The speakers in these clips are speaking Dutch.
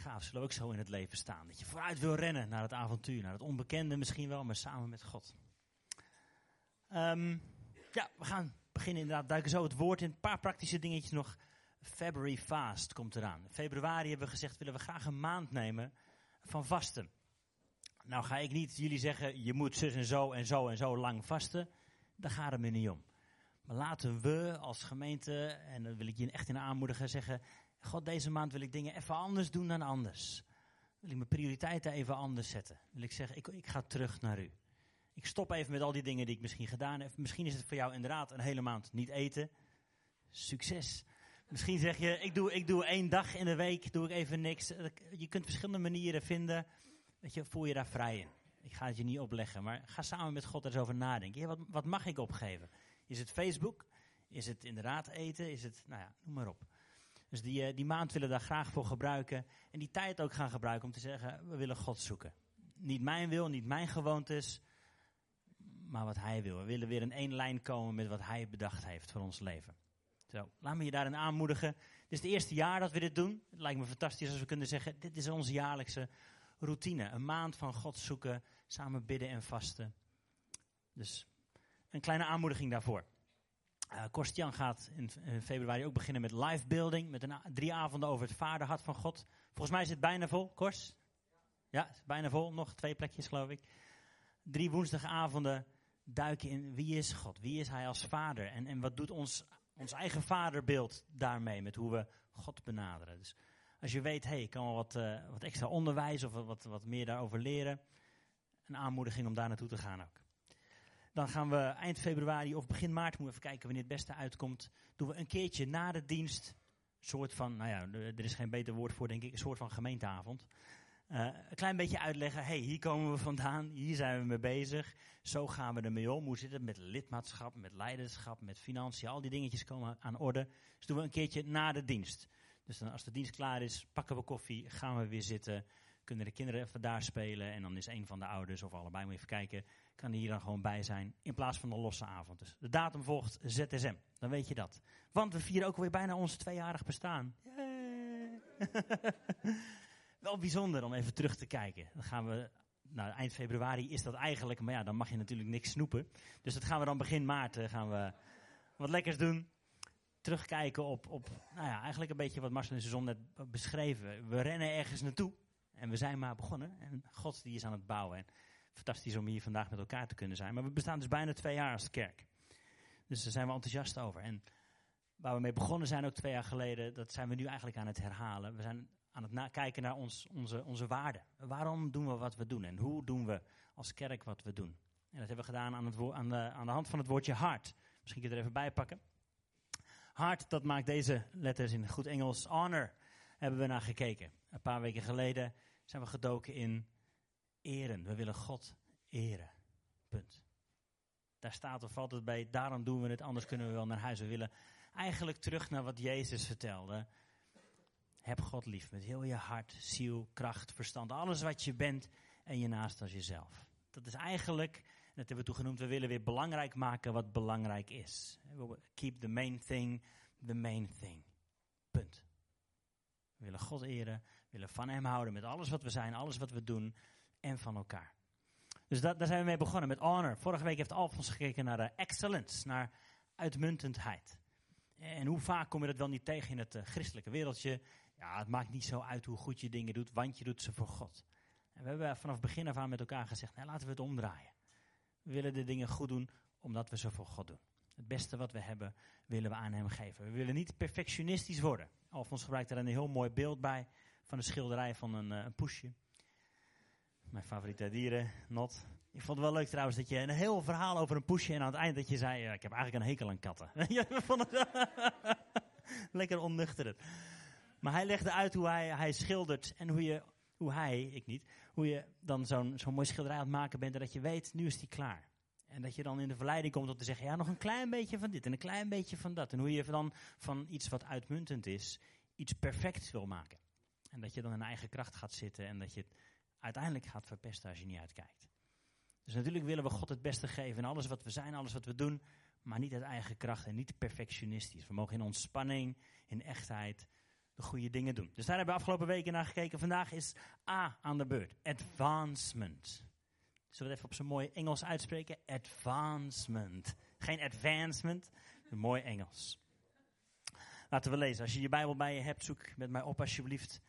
gaaf, zullen we ook zo in het leven staan. Dat je vooruit wil rennen naar het avontuur, naar het onbekende misschien wel, maar samen met God. Ehm, ja, we gaan beginnen inderdaad, duiken zo het woord in. Een paar praktische dingetjes nog. February Fast komt eraan. Februari hebben we gezegd, willen we graag een maand nemen van vasten. Nou ga ik niet jullie zeggen, je moet zus en zo en zo en zo lang vasten. Daar gaat het me niet om. Maar laten we als gemeente, en dan wil ik je echt in aanmoedigen, zeggen... God, deze maand wil ik dingen even anders doen dan anders. Wil ik mijn prioriteiten even anders zetten. Wil ik zeggen, ik, ik ga terug naar u. Ik stop even met al die dingen die ik misschien gedaan heb. Misschien is het voor jou inderdaad een hele maand niet eten. Succes. Misschien zeg je, ik doe, ik doe één dag in de week, doe ik even niks. Je kunt verschillende manieren vinden. Dat je, voel je daar vrij in. Ik ga het je niet opleggen, maar ga samen met God er eens over nadenken. Ja, wat, wat mag ik opgeven? Is het Facebook? Is het inderdaad eten? Is het, nou ja, noem maar op. Dus die, eh, die maand willen daar graag voor gebruiken. En die tijd ook gaan gebruiken om te zeggen, we willen God zoeken. Niet mijn wil, niet mijn gewoontes, maar wat Hij wil. We willen weer in één lijn komen met wat Hij bedacht heeft voor ons leven. Zo, laat me je daarin aanmoedigen. Dit is het eerste jaar dat we dit doen. Het lijkt me fantastisch als we kunnen zeggen, dit is onze jaarlijkse routine. Een maand van God zoeken, samen bidden en vasten. Dus een kleine aanmoediging daarvoor. Uh, Korstjan gaat in, februari ook beginnen met live building. Met een, drie avonden over het vaderhart van God. Volgens mij is het bijna vol. Kors? Ja, bijna vol. Nog twee plekjes geloof ik. Drie woensdagavonden duiken in wie is God? Wie is hij als vader? En, en wat doet ons, ons eigen vaderbeeld daarmee? Met hoe we God benaderen. Dus als je weet, hey, ik kan wel wat, uh, wat extra onderwijs of wat, wat meer daarover leren. Een aanmoediging om daar naartoe te gaan ook. Dan gaan we eind februari of begin maart, moeten even kijken wanneer het beste uitkomt. Doen we een keertje na de dienst. Een soort van, nou ja, er is geen beter woord voor denk ik, een soort van gemeenteavond. Uh, een klein beetje uitleggen, hey, hier komen we vandaan, hier zijn we mee bezig. Zo gaan we ermee om. Hoe zit het met lidmaatschap, met leiderschap, met financiën, al die dingetjes komen aan orde. Dus doen we een keertje na de dienst. Dus dan, als de dienst klaar is, pakken we koffie, gaan we weer zitten. Kunnen de kinderen even daar spelen. En dan is een van de ouders, of allebei, moet even kijken, kan hier dan gewoon bij zijn. In plaats van een losse avond. Dus de datum volgt ZSM. Dan weet je dat. Want we vieren ook weer bijna ons tweejarig bestaan. Wel bijzonder om even terug te kijken. Dan gaan we nou, eind februari is dat eigenlijk, maar ja, dan mag je natuurlijk niks snoepen. Dus dat gaan we dan begin maart eh, gaan we wat lekkers doen terugkijken op, op nou ja, eigenlijk een beetje wat Marcel in zijn zon net beschreven. We rennen ergens naartoe en we zijn maar begonnen. En God die is aan het bouwen. En fantastisch om hier vandaag met elkaar te kunnen zijn. Maar we bestaan dus bijna twee jaar als kerk. Dus daar zijn we enthousiast over. En waar we mee begonnen zijn ook twee jaar geleden, dat zijn we nu eigenlijk aan het herhalen. We zijn aan het kijken naar ons, onze, onze waarden. Waarom doen we wat we doen en hoe doen we als kerk wat we doen? En dat hebben we gedaan aan, het aan, de, aan de hand van het woordje hart. Misschien kun je er even bij pakken. Hart, dat maakt deze letters in goed Engels. Honor hebben we naar gekeken. Een paar weken geleden zijn we gedoken in eren. We willen God eren. Punt. Daar staat of valt het bij, daarom doen we het, anders kunnen we wel naar huis. We willen eigenlijk terug naar wat Jezus vertelde. Heb God lief met heel je hart, ziel, kracht, verstand, alles wat je bent en je naast als jezelf. Dat is eigenlijk dat hebben we toen genoemd, we willen weer belangrijk maken wat belangrijk is. Keep the main thing the main thing. Punt. We willen God eren, we willen van Hem houden met alles wat we zijn, alles wat we doen en van elkaar. Dus dat, daar zijn we mee begonnen met honor. Vorige week heeft Alfons gekeken naar uh, excellence, naar uitmuntendheid. En hoe vaak kom je dat wel niet tegen in het uh, christelijke wereldje? Ja, het maakt niet zo uit hoe goed je dingen doet, want je doet ze voor God. En we hebben vanaf begin af aan met elkaar gezegd, nou, laten we het omdraaien. We willen de dingen goed doen omdat we ze voor God doen. Het beste wat we hebben willen we aan hem geven. We willen niet perfectionistisch worden. Alfons gebruikt daar een heel mooi beeld bij van een schilderij van een, uh, een poesje. Mijn favoriete dieren, Not. Ik vond het wel leuk trouwens dat je een heel verhaal over een poesje en aan het eind dat je zei, ik heb eigenlijk een hekel aan katten. lekker onnuchterend. Maar hij legde uit hoe hij, hij schildert en hoe je hoe hij, ik niet, hoe je dan zo'n zo'n mooi schilderij aan het maken bent en dat je weet, nu is die klaar. En dat je dan in de verleiding komt om te zeggen, ja, nog een klein beetje van dit en een klein beetje van dat. En hoe je dan van iets wat uitmuntend is, iets perfect wil maken. En dat je dan in eigen kracht gaat zitten en dat je uiteindelijk gaat verpesten als je niet uitkijkt. Dus natuurlijk willen we God het beste geven in alles wat we zijn, alles wat we doen, maar niet uit eigen kracht en niet perfectionistisch. We mogen in ontspanning, in echtheid, de goede dingen doen. Dus daar hebben we afgelopen weken naar gekeken. Vandaag is A aan de beurt. Advancement. Zullen we het even op zijn mooi Engels uitspreken? Advancement. Geen advancement, mooi Engels. Laten we lezen. Als je je Bijbel bij je hebt, zoek met mij op alsjeblieft.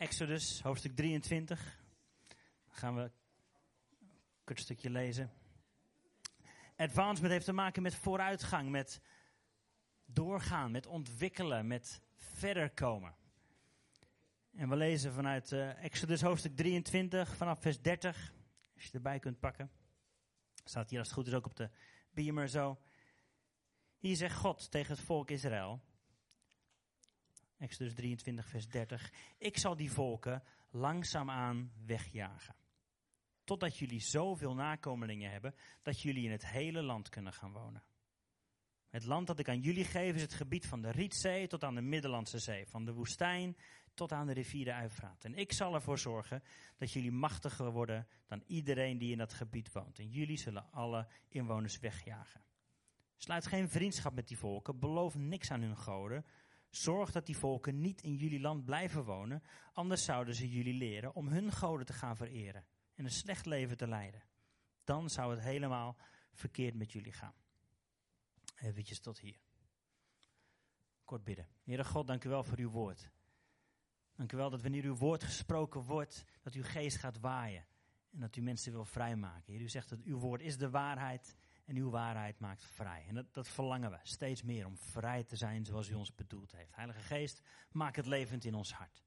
Exodus, hoofdstuk 23. Dan gaan we een kort stukje lezen. Advancement heeft te maken met vooruitgang, met doorgaan, met ontwikkelen, met verder komen. En we lezen vanuit uh, Exodus hoofdstuk 23 vanaf vers 30. Als je erbij kunt pakken. Staat hier als het goed is ook op de beamer zo. Hier zegt God tegen het volk Israël. Exodus 23 vers 30. Ik zal die volken langzaamaan wegjagen. Totdat jullie zoveel nakomelingen hebben dat jullie in het hele land kunnen gaan wonen. Het land dat ik aan jullie geef is het gebied van de Rietzee tot aan de Middellandse Zee, van de woestijn tot aan de rivier de Uifraat. En ik zal ervoor zorgen dat jullie machtiger worden dan iedereen die in dat gebied woont. En jullie zullen alle inwoners wegjagen. Sluit geen vriendschap met die volken, beloof niks aan hun goden. Zorg dat die volken niet in jullie land blijven wonen, anders zouden ze jullie leren om hun goden te gaan vereren en een slecht leven te leiden. Dan zou het helemaal verkeerd met jullie gaan. Eventjes tot hier. Kort bidden. Heere God, dank u wel voor uw woord. Dank u wel dat wanneer uw woord gesproken wordt, dat uw geest gaat waaien. En dat u mensen wil vrijmaken. Heer, u zegt dat uw woord is de waarheid en uw waarheid maakt vrij. En dat, dat verlangen we steeds meer om vrij te zijn zoals u ons bedoeld heeft. Heilige Geest, maak het levend in ons hart.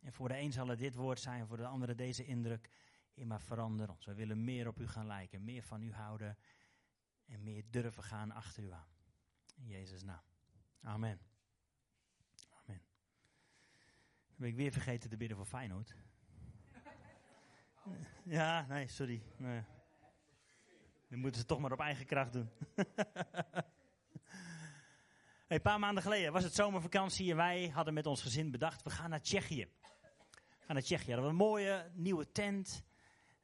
En voor de een zal het dit woord zijn, voor de andere deze indruk. Heer, maar verander ons. We willen meer op u gaan lijken, meer van u houden en meer durven gaan achter u aan. In Jezus' naam. Amen. Amen. Dan ben ik weer vergeten te bidden voor Feyenoord. Ja, nee, sorry. Nee. Dan moeten ze toch maar op eigen kracht doen. een paar maanden geleden was het zomervakantie en wij hadden met ons gezin bedacht, we gaan naar Tsjechië. We gaan naar Tsjechië. We hadden een mooie nieuwe tent.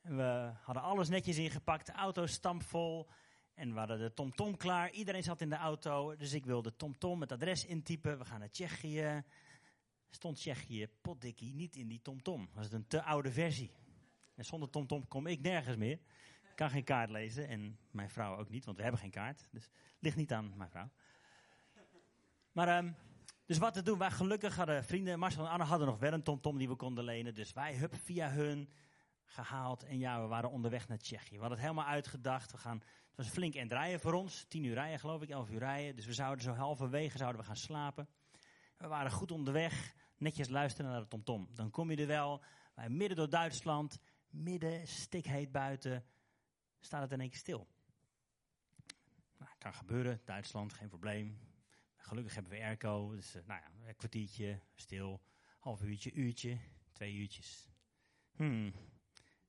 En we hadden alles netjes ingepakt, de auto stampvol. En we hadden de TomTom -tom klaar. Iedereen zat in de auto. Dus ik wilde TomTom het adres intypen. We gaan naar Tsjechië. Stond Tsjechië, potdikkie, niet in die TomTom. Was het een te oude versie. En zonder TomTom kom ik nergens meer. Kan geen kaart lezen. En mijn vrouw ook niet, want we hebben geen kaart. Dus ligt niet aan mijn vrouw. Maar, um, dus wat te doen? Wij gelukkig hadden vrienden, Marcel en Anne hadden nog wel een TomTom die we konden lenen. Dus wij, hup, via hun gehaald. En ja, we waren onderweg naar Tsjechië. We hadden het helemaal uitgedacht. We gaan, het was flink en rijden voor ons. Tien uur rijden geloof ik, elf uur rijden. Dus we zouden zo halverwege zouden we gaan slapen. We waren goed onderweg. Netjes luisteren naar de TomTom. Dan kom je er wel. Wij midden door Duitsland. Midden, stikheet buiten. Staat het in één keer stil. Nou, kan gebeuren. Duitsland, geen probleem. Gelukkig hebben we airco. Dus uh, nou ja, een kwartiertje, stil. Half uurtje, uurtje, twee uurtjes. Hmm,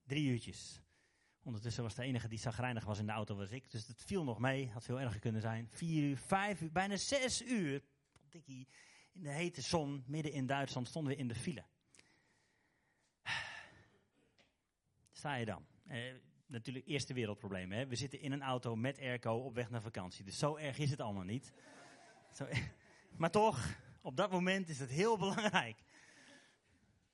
Drie uurtjes. Ondertussen was de enige die zagrijnig was in de auto was ik. Dus het viel nog mee. Had veel erger kunnen zijn. Vier uur, vijf uur, bijna zes uur. Dikkie, in de hete zon, midden in Duitsland, stonden we in de file. Sta je dan? Eh, natuurlijk eerste wereldprobleem. Hè? We zitten in een auto met airco op weg naar vakantie. Dus zo erg is het allemaal niet. Zo, maar toch, op dat moment is het heel belangrijk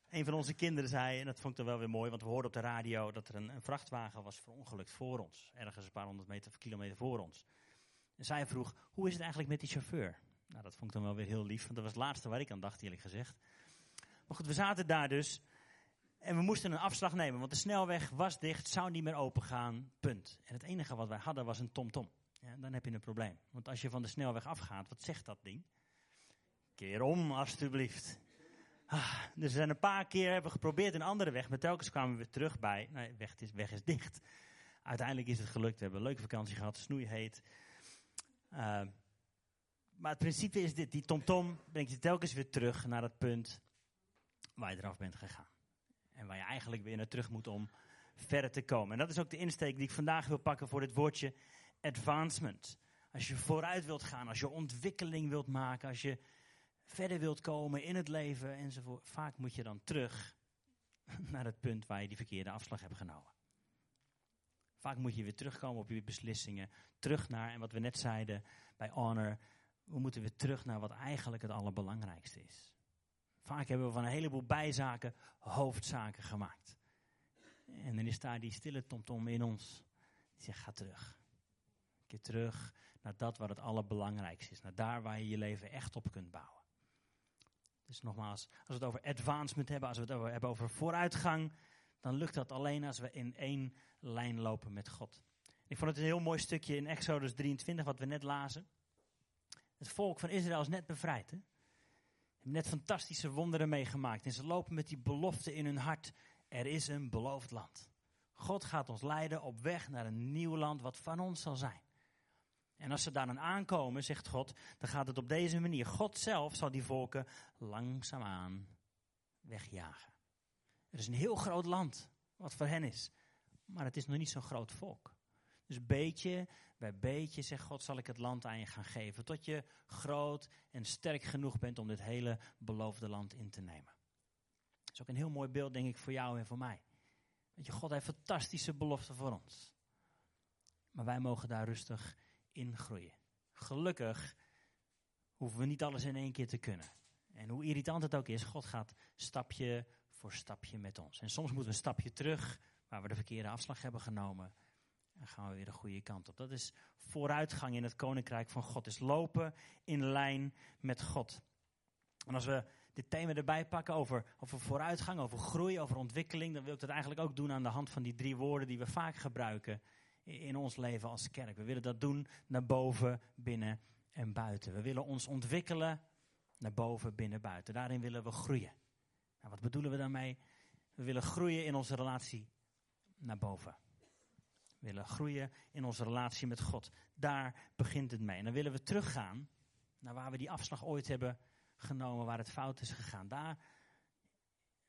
een van onze kinderen zei, en dat vond ik dan wel weer mooi, want we hoorden op de radio dat er een, een vrachtwagen was verongelukt voor ons. Ergens een paar honderd meter, kilometer voor ons. En zij vroeg, hoe is het eigenlijk met die chauffeur? Nou, dat vond ik dan wel weer heel lief, want dat was het laatste waar ik aan dacht, eerlijk gezegd. Maar goed, we zaten daar dus. En we moesten een afslag nemen, want de snelweg was dicht, zou niet meer open gaan, punt. En het enige wat wij hadden was een TomTom. Ja, dan heb je een probleem. Want als je van de snelweg afgaat, wat zegt dat ding? Keer om, alstublieft. Ah, dus we zijn een paar keer hebben geprobeerd een andere weg, maar telkens kwamen we weer terug bij, nee, weg is, weg is dicht. Uiteindelijk is het gelukt, we hebben een leuke vakantie gehad, snoeiheet. Uh, maar het principe is dit, die tomtom brengt je telkens weer terug naar het punt waar je eraf bent gegaan. En waar je eigenlijk weer naar terug moet om verder te komen. En dat is ook de insteek die ik vandaag wil pakken voor dit woordje advancement. Als je vooruit wilt gaan, als je ontwikkeling wilt maken, als je verder wilt komen in het leven enzovoort. Vaak moet je dan terug naar het punt waar je die verkeerde afslag hebt genomen. Vaak moet je weer terugkomen op je beslissingen. Terug naar, en wat we net zeiden bij Honor, we moeten weer terug naar wat eigenlijk het allerbelangrijkste is. Vaak hebben we van een heleboel bijzaken hoofdzaken gemaakt. En dan is daar die stille tomtom in ons. Die zegt, ga terug. Een keer terug naar dat wat het allerbelangrijkste is. Naar daar waar je je leven echt op kunt bouwen. Dus nogmaals, als we het over advancement hebben, als we het hebben over vooruitgang, dan lukt dat alleen als we in één lijn lopen met God. Ik vond het een heel mooi stukje in Exodus 23, wat we net lazen. Het volk van Israël is net bevrijd. Hè? Net fantastische wonderen meegemaakt. En ze lopen met die belofte in hun hart. Er is een beloofd land. God gaat ons leiden op weg naar een nieuw land wat van ons zal zijn. En als ze daar dan aankomen, zegt God, dan gaat het op deze manier. God zelf zal die volken langzaamaan wegjagen. Er is een heel groot land wat voor hen is. Maar het is nog niet zo'n groot volk. Dus beetje bij beetje, zegt God, zal ik het land aan je gaan geven. Tot je groot en sterk genoeg bent om dit hele beloofde land in te nemen. Dat is ook een heel mooi beeld, denk ik, voor jou en voor mij. Weet je, God heeft fantastische beloften voor ons. Maar wij mogen daar rustig in groeien. Gelukkig hoeven we niet alles in één keer te kunnen. En hoe irritant het ook is, God gaat stapje voor stapje met ons. En soms moeten we een stapje terug, waar we de verkeerde afslag hebben genomen. En gaan we weer de goede kant op. Dat is vooruitgang in het koninkrijk van God. Is lopen in lijn met God. En als we dit thema erbij pakken over, over vooruitgang, over groei, over ontwikkeling, dan wil ik dat eigenlijk ook doen aan de hand van die drie woorden die we vaak gebruiken in ons leven als kerk. We willen dat doen naar boven, binnen en buiten. We willen ons ontwikkelen naar boven, binnen, buiten. Daarin willen we groeien. Nou, wat bedoelen we daarmee? We willen groeien in onze relatie naar boven. Willen groeien in onze relatie met God. Daar begint het mee. En dan willen we teruggaan naar waar we die afslag ooit hebben genomen, waar het fout is gegaan. Daar,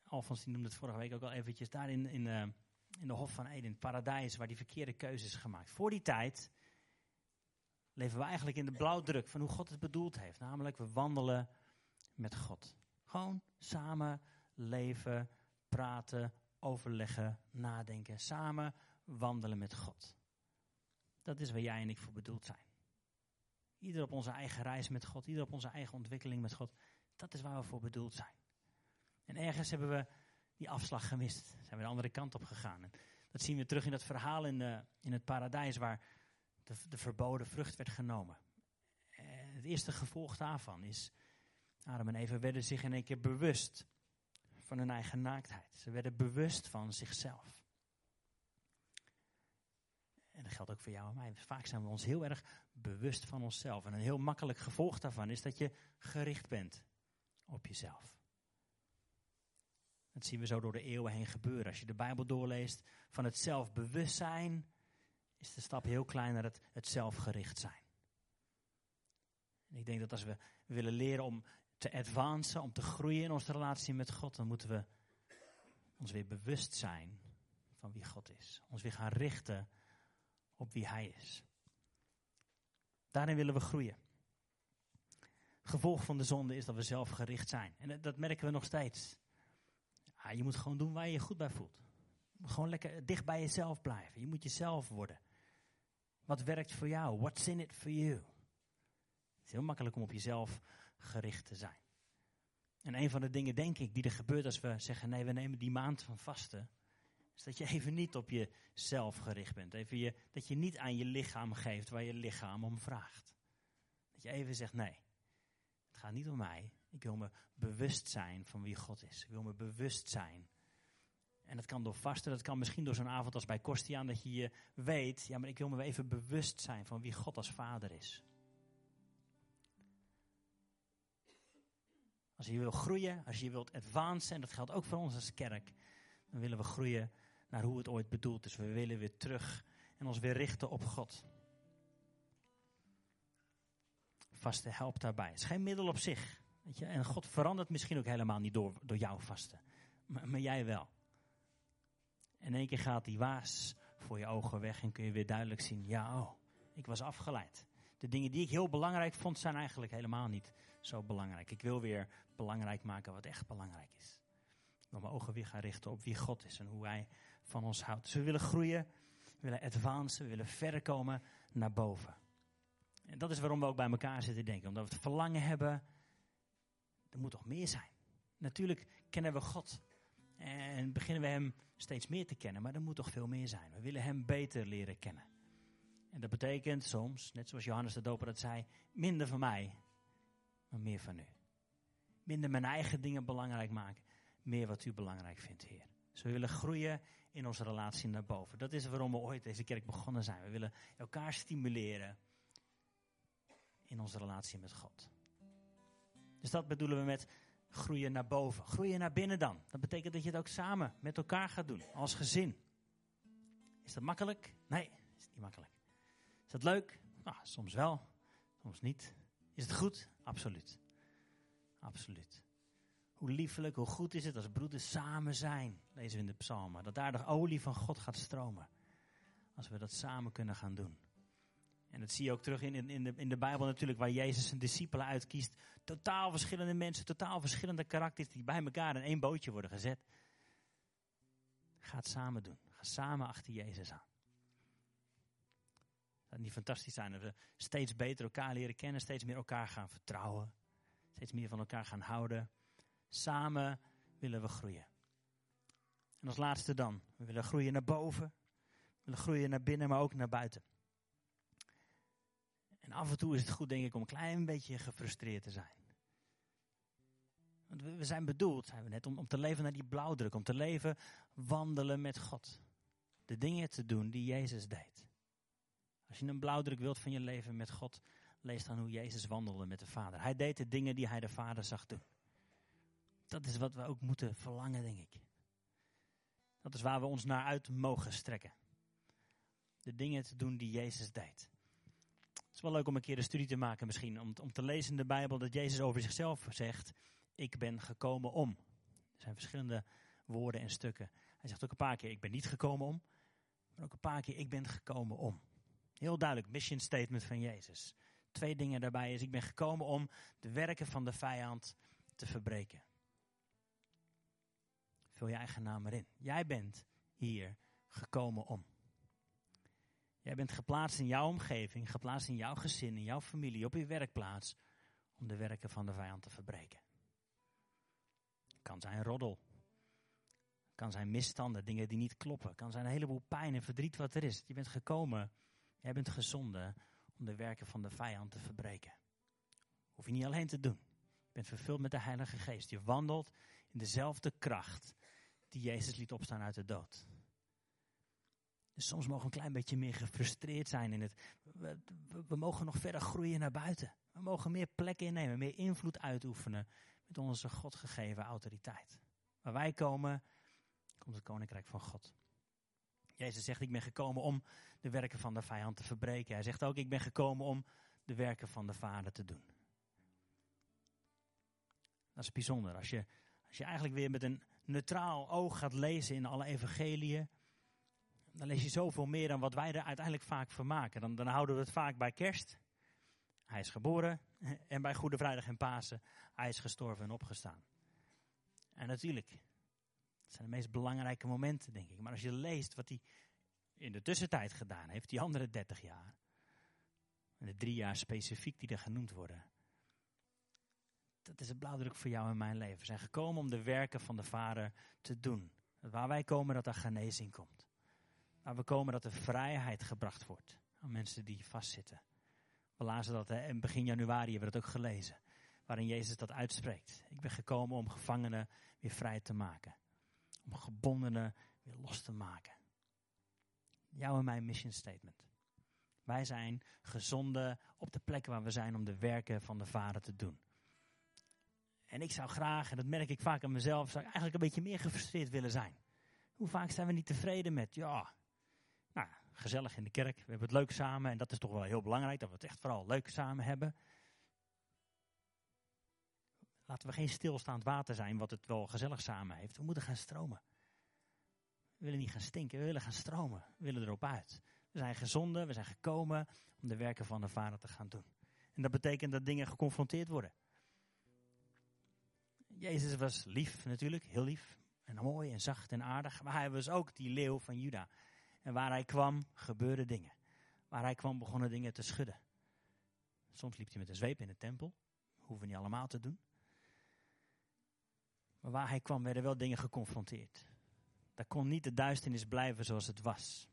Alfons die noemde het vorige week ook al eventjes, daar in, in, in de Hof van Eden, het paradijs, waar die verkeerde keuzes gemaakt. Voor die tijd leven we eigenlijk in de blauwdruk van hoe God het bedoeld heeft. Namelijk, we wandelen met God. Gewoon samen leven, praten, overleggen, nadenken. Samen wandelen met God. Dat is waar jij en ik voor bedoeld zijn. Ieder op onze eigen reis met God, ieder op onze eigen ontwikkeling met God. Dat is waar we voor bedoeld zijn. En ergens hebben we die afslag gemist. Zijn we de andere kant op gegaan. En dat zien we terug in dat verhaal in, de, in het paradijs waar de, de verboden vrucht werd genomen. En het eerste gevolg daarvan is, Adam en Eva werden zich in één keer bewust van hun eigen naaktheid. Ze werden bewust van zichzelf. En dat geldt ook voor jou en mij. Vaak zijn we ons heel erg bewust van onszelf. En een heel makkelijk gevolg daarvan is dat je gericht bent op jezelf. Dat zien we zo door de eeuwen heen gebeuren. Als je de Bijbel doorleest van het zelfbewustzijn, is de stap heel klein naar het, het zelfgericht zijn. En ik denk dat als we willen leren om te advancen, om te groeien in onze relatie met God, dan moeten we ons weer bewust zijn van wie God is. Ons weer gaan richten op wie Hij is. Daarin willen we groeien. Gevolg van de zonde is dat we zelfgericht zijn. En dat merken we nog steeds. Je moet gewoon doen waar je je goed bij voelt. Gewoon lekker dicht bij jezelf blijven. Je moet jezelf worden. Wat werkt voor jou? What's in it for you? Het is heel makkelijk om op jezelf gericht te zijn. En een van de dingen, denk ik, die er gebeurt als we zeggen: nee, we nemen die maand van vasten. Dat je even niet op jezelf gericht bent. Even je, dat je niet aan je lichaam geeft waar je lichaam om vraagt. Dat je even zegt: nee, het gaat niet om mij. Ik wil me bewust zijn van wie God is. Ik wil me bewust zijn. En dat kan door vasten, dat kan misschien door zo'n avond als bij Kostiaan, dat je je weet, ja, maar ik wil me even bewust zijn van wie God als vader is. Als je wil groeien, als je wilt advancen, en dat geldt ook voor ons als kerk, dan willen we groeien naar hoe het ooit bedoeld is. We willen weer terug en ons weer richten op God. Vasten helpt daarbij. Het is geen middel op zich. Weet je? En God verandert misschien ook helemaal niet door, door jouw vasten. Maar, maar jij wel. En in één keer gaat die waas voor je ogen weg en kun je weer duidelijk zien: ja, oh, ik was afgeleid. De dingen die ik heel belangrijk vond, zijn eigenlijk helemaal niet zo belangrijk. Ik wil weer belangrijk maken wat echt belangrijk is. Ik wil mijn ogen weer gaan richten op wie God is en hoe Hij van ons houdt. Dus we willen groeien, we willen advancen, we willen verder komen naar boven. En dat is waarom we ook bij elkaar zitten denken. Omdat we het verlangen hebben, er moet toch meer zijn. Natuurlijk kennen we God. En beginnen we Hem steeds meer te kennen. Maar er moet toch veel meer zijn. We willen Hem beter leren kennen. En dat betekent soms, net zoals Johannes de Doper dat zei, minder van mij, maar meer van u. Minder mijn eigen dingen belangrijk maken, meer wat u belangrijk vindt, Heer. Dus we willen groeien in onze relatie naar boven. Dat is waarom we ooit deze kerk begonnen zijn. We willen elkaar stimuleren in onze relatie met God. Dus dat bedoelen we met groeien naar boven. Groeien naar binnen dan. Dat betekent dat je het ook samen met elkaar gaat doen, als gezin. Is dat makkelijk? Nee, is niet makkelijk. Is dat leuk? Nou, soms wel, soms niet. Is het goed? Absoluut. Absoluut. Hoe liefelijk, hoe goed is het als broeders samen zijn, lezen we in de psalmen. Dat daar de olie van God gaat stromen. Als we dat samen kunnen gaan doen. En dat zie je ook terug in, in, de, in de Bijbel natuurlijk, waar Jezus zijn discipelen uitkiest. Totaal verschillende mensen, totaal verschillende karakters die bij elkaar in één bootje worden gezet. Ga het samen doen. Ga samen achter Jezus aan. Dat niet fantastisch zijn dat we steeds beter elkaar leren kennen, steeds meer elkaar gaan vertrouwen, steeds meer van elkaar gaan houden. Samen willen we groeien. En als laatste dan, we willen groeien naar boven, we willen groeien naar binnen, maar ook naar buiten. En af en toe is het goed, denk ik, om een klein beetje gefrustreerd te zijn. Want we zijn bedoeld, zijn we net, om, om te leven naar die blauwdruk, om te leven wandelen met God. De dingen te doen die Jezus deed. Als je een blauwdruk wilt van je leven met God, lees dan hoe Jezus wandelde met de Vader. Hij deed de dingen die hij de Vader zag doen. Dat is wat we ook moeten verlangen, denk ik. Dat is waar we ons naar uit mogen strekken. De dingen te doen die Jezus deed. Het is wel leuk om een keer een studie te maken misschien. Om, om te lezen in de Bijbel dat Jezus over zichzelf zegt, ik ben gekomen om. Er zijn verschillende woorden en stukken. Hij zegt ook een paar keer, ik ben niet gekomen om. Maar ook een paar keer, ik ben gekomen om. Heel duidelijk, mission statement van Jezus. Twee dingen daarbij is, ik ben gekomen om de werken van de vijand te verbreken. Vul je eigen naam erin. Jij bent hier gekomen om. Jij bent geplaatst in jouw omgeving, geplaatst in jouw gezin, in jouw familie, op je werkplaats, om de werken van de vijand te verbreken. Kan zijn roddel. Kan zijn misstanden, dingen die niet kloppen. Kan zijn een heleboel pijn en verdriet wat er is. Je bent gekomen, jij bent gezonden om de werken van de vijand te verbreken. Hoef je niet alleen te doen. Je bent vervuld met de Heilige Geest. Je wandelt in dezelfde kracht die Jezus liet opstaan uit de dood. Dus soms mogen we een klein beetje meer gefrustreerd zijn in het. We, we, mogen nog verder groeien naar buiten. We mogen meer plekken innemen, meer invloed uitoefenen met onze God gegeven autoriteit. Waar wij komen, komt het koninkrijk van God. Jezus zegt: Ik ben gekomen om de werken van de vijand te verbreken. Hij zegt ook: Ik ben gekomen om de werken van de Vader te doen. Dat is bijzonder. Als je, als je eigenlijk weer met een neutraal oog gaat lezen in alle evangeliën dan lees je zoveel meer dan wat wij er uiteindelijk vaak van maken. Dan, dan houden we het vaak bij kerst. Hij is geboren. En bij Goede Vrijdag en Pasen. Hij is gestorven en opgestaan. En natuurlijk, dat zijn de meest belangrijke momenten, denk ik. Maar als je leest wat hij in de tussentijd gedaan heeft, die andere 30 jaar. En de drie jaar specifiek die er genoemd worden. Dat is het blauwdruk voor jou en mijn leven. We zijn gekomen om de werken van de Vader te doen. Waar wij komen, dat er genezing komt. Waar we komen dat er vrijheid gebracht wordt aan mensen die vastzitten. We lazen dat hè, in begin januari, hebben we dat ook gelezen. Waarin Jezus dat uitspreekt. Ik ben gekomen om gevangenen weer vrij te maken. Om gebondenen weer los te maken. Jouw en mijn mission statement. Wij zijn gezonden op de plek waar we zijn om de werken van de Vader te doen. En ik zou graag, en dat merk ik vaak aan mezelf, zou ik eigenlijk een beetje meer gefrustreerd willen zijn. Hoe vaak zijn we niet tevreden met, ja, nou, gezellig in de kerk. We hebben het leuk samen. En dat is toch wel heel belangrijk, dat we het echt vooral leuk samen hebben. Laten we geen stilstaand water zijn, wat het wel gezellig samen heeft. We moeten gaan stromen. We willen niet gaan stinken, we willen gaan stromen. We willen erop uit. We zijn gezonden, we zijn gekomen om de werken van de Vader te gaan doen. En dat betekent dat dingen geconfronteerd worden. Jezus was lief natuurlijk, heel lief. En mooi en zacht en aardig. Maar hij was ook die leeuw van Juda. En waar hij kwam, gebeurden dingen. Waar hij kwam, begonnen dingen te schudden. Soms liep hij met een zweep in de tempel. Hoeven we niet allemaal te doen. Maar waar hij kwam, werden wel dingen geconfronteerd. Daar kon niet de duisternis blijven zoals het was.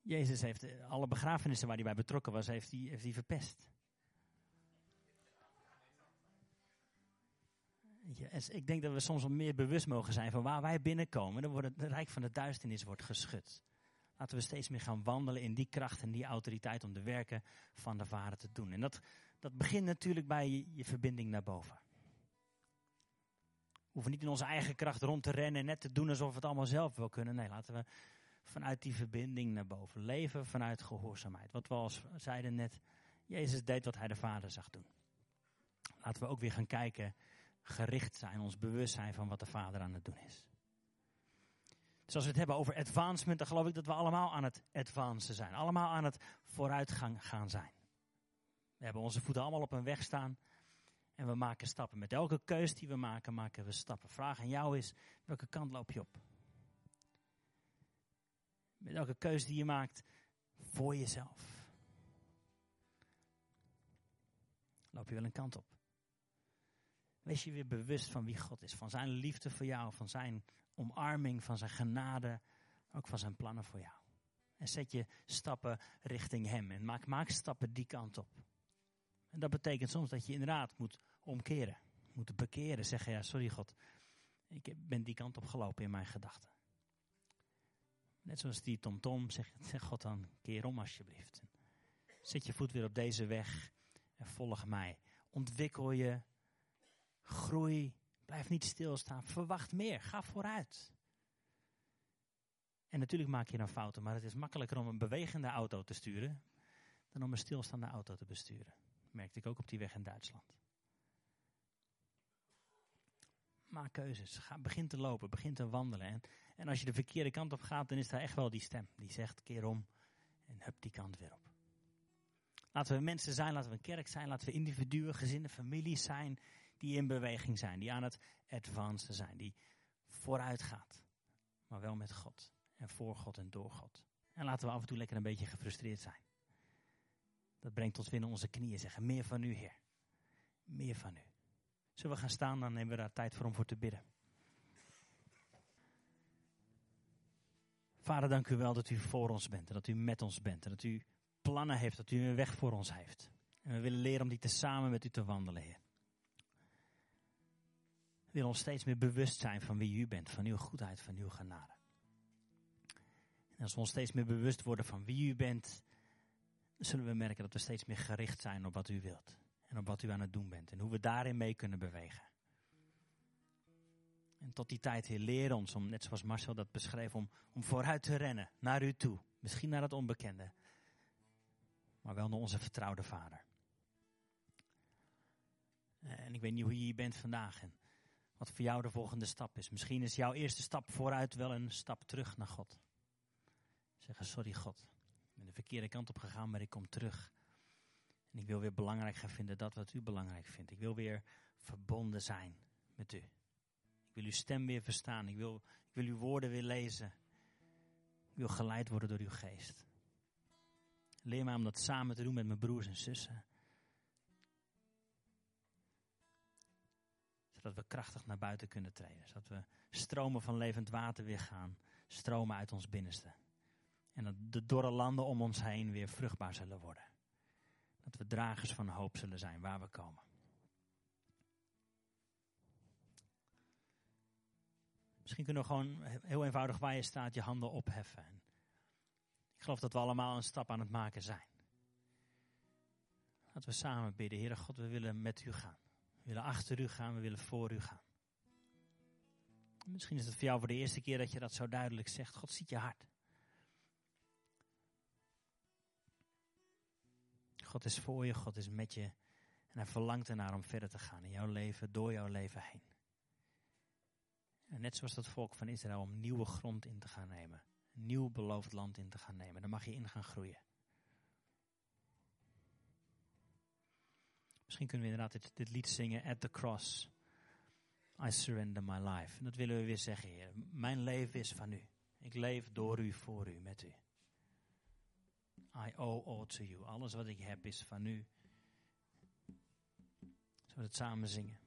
Jezus heeft alle begrafenissen waar hij bij betrokken was, heeft hij, heeft hij verpest. Ik denk dat we soms wat meer bewust mogen zijn van waar wij binnenkomen. Dan wordt het, het rijk van de duisternis wordt geschud. Laten we steeds meer gaan wandelen in die kracht en die autoriteit om de werken van de Vader te doen. En dat, dat begint natuurlijk bij je, je verbinding naar boven. We hoeven niet in onze eigen kracht rond te rennen en net te doen alsof we het allemaal zelf wel kunnen. Nee, laten we vanuit die verbinding naar boven leven, vanuit gehoorzaamheid. Wat we al zeiden net, Jezus deed wat hij de Vader zag doen. Laten we ook weer gaan kijken, gericht zijn, ons bewust zijn van wat de Vader aan het doen is. Dus als we het hebben over advancement, dan geloof ik dat we allemaal aan het advancen zijn. Allemaal aan het vooruitgang gaan zijn. We hebben onze voeten allemaal op een weg staan en we maken stappen. Met elke keus die we maken, maken we stappen. Vraag aan jou is, welke kant loop je op? Met elke keus die je maakt, voor jezelf. Loop je wel een kant op. Wees je weer bewust van wie God is, van zijn liefde voor jou, van zijn omarming, van zijn genade, ook van zijn plannen voor jou. En zet je stappen richting Hem en maak, maak stappen die kant op. En dat betekent soms dat je inderdaad moet omkeren, moet bekeren, zeggen ja, sorry God, ik ben die kant op gelopen in mijn gedachten. Net zoals die tomtom, zeg, zeg God dan, keer om alsjeblieft. Zet je voet weer op deze weg en volg mij. Ontwikkel je, groei, blijf niet stilstaan, verwacht meer, ga vooruit. En natuurlijk maak je dan fouten, maar het is makkelijker om een bewegende auto te sturen dan om een stilstaande auto te besturen. Dat merkte ik ook op die weg in Duitsland. Maak keuzes, ga, begin te lopen, begin te wandelen. En en als je de verkeerde kant op gaat, dan is daar echt wel die stem. Die zegt, keer om en hup die kant weer op. Laten we mensen zijn, laten we een kerk zijn, laten we individuen, gezinnen, families zijn die in beweging zijn. Die aan het advancen zijn, die vooruit gaat. Maar wel met God en voor God en door God. En laten we af en toe lekker een beetje gefrustreerd zijn. Dat brengt ons weer in onze knieën zeggen, meer van u Heer. Meer van u. Zullen we gaan staan, dan nemen we daar tijd voor om voor te bidden. Vader, dank u wel dat u voor ons bent en dat u met ons bent en dat u plannen heeft, dat u een weg voor ons heeft. En we willen leren om die te samen met u te wandelen, Heer. Willen ons steeds meer bewust zijn van wie u bent, van uw goedheid, van uw genade. En als we ons steeds meer bewust worden van wie u bent, zullen we merken dat we steeds meer gericht zijn op wat u wilt. En op wat u aan het doen bent en hoe we daarin mee kunnen bewegen. En tot die tijd, Heer, leer ons om, net zoals Marcel dat beschreef, om, om vooruit te rennen naar u toe. Misschien naar het onbekende, maar wel naar onze vertrouwde Vader. En ik weet niet hoe je hier bent vandaag wat voor jou de volgende stap is. Misschien is jouw eerste stap vooruit wel een stap terug naar God. Zeggen, sorry God, ik ben de verkeerde kant op gegaan, maar ik kom terug. En ik wil weer belangrijk gaan vinden dat wat u belangrijk vindt. Ik wil weer verbonden zijn met u. Ik wil uw stem weer verstaan. Ik wil, ik wil uw woorden weer lezen. Ik wil geleid worden door uw geest. Leer mij om dat samen te doen met mijn broers en zussen. Zodat we krachtig naar buiten kunnen treden. Zodat we stromen van levend water weer gaan. Stromen uit ons binnenste. En dat de dorre landen om ons heen weer vruchtbaar zullen worden. Dat we dragers van hoop zullen zijn waar we komen. Misschien kunnen we gewoon heel eenvoudig waar je staat je handen opheffen. Ik geloof dat we allemaal een stap aan het maken zijn. Laten we samen bidden. Heere God, we willen met u gaan. We willen achter u gaan, we willen voor u gaan. Misschien is het voor jou voor de eerste keer dat je dat zo duidelijk zegt. God ziet je hart. God is voor je, God is met je. En hij verlangt ernaar om verder te gaan in jouw leven, door jouw leven heen. En net zoals dat volk van Israël om nieuwe grond in te gaan nemen. Een nieuw beloofd land in te gaan nemen. Daar mag je in gaan groeien. Misschien kunnen we inderdaad dit, lied zingen. At the cross, I surrender my life. En dat willen we weer zeggen, Heer. Mijn leven is van u. Ik leef door u, voor u, met u. I owe all to you. Alles wat ik heb is van u. Zullen we het samen zingen?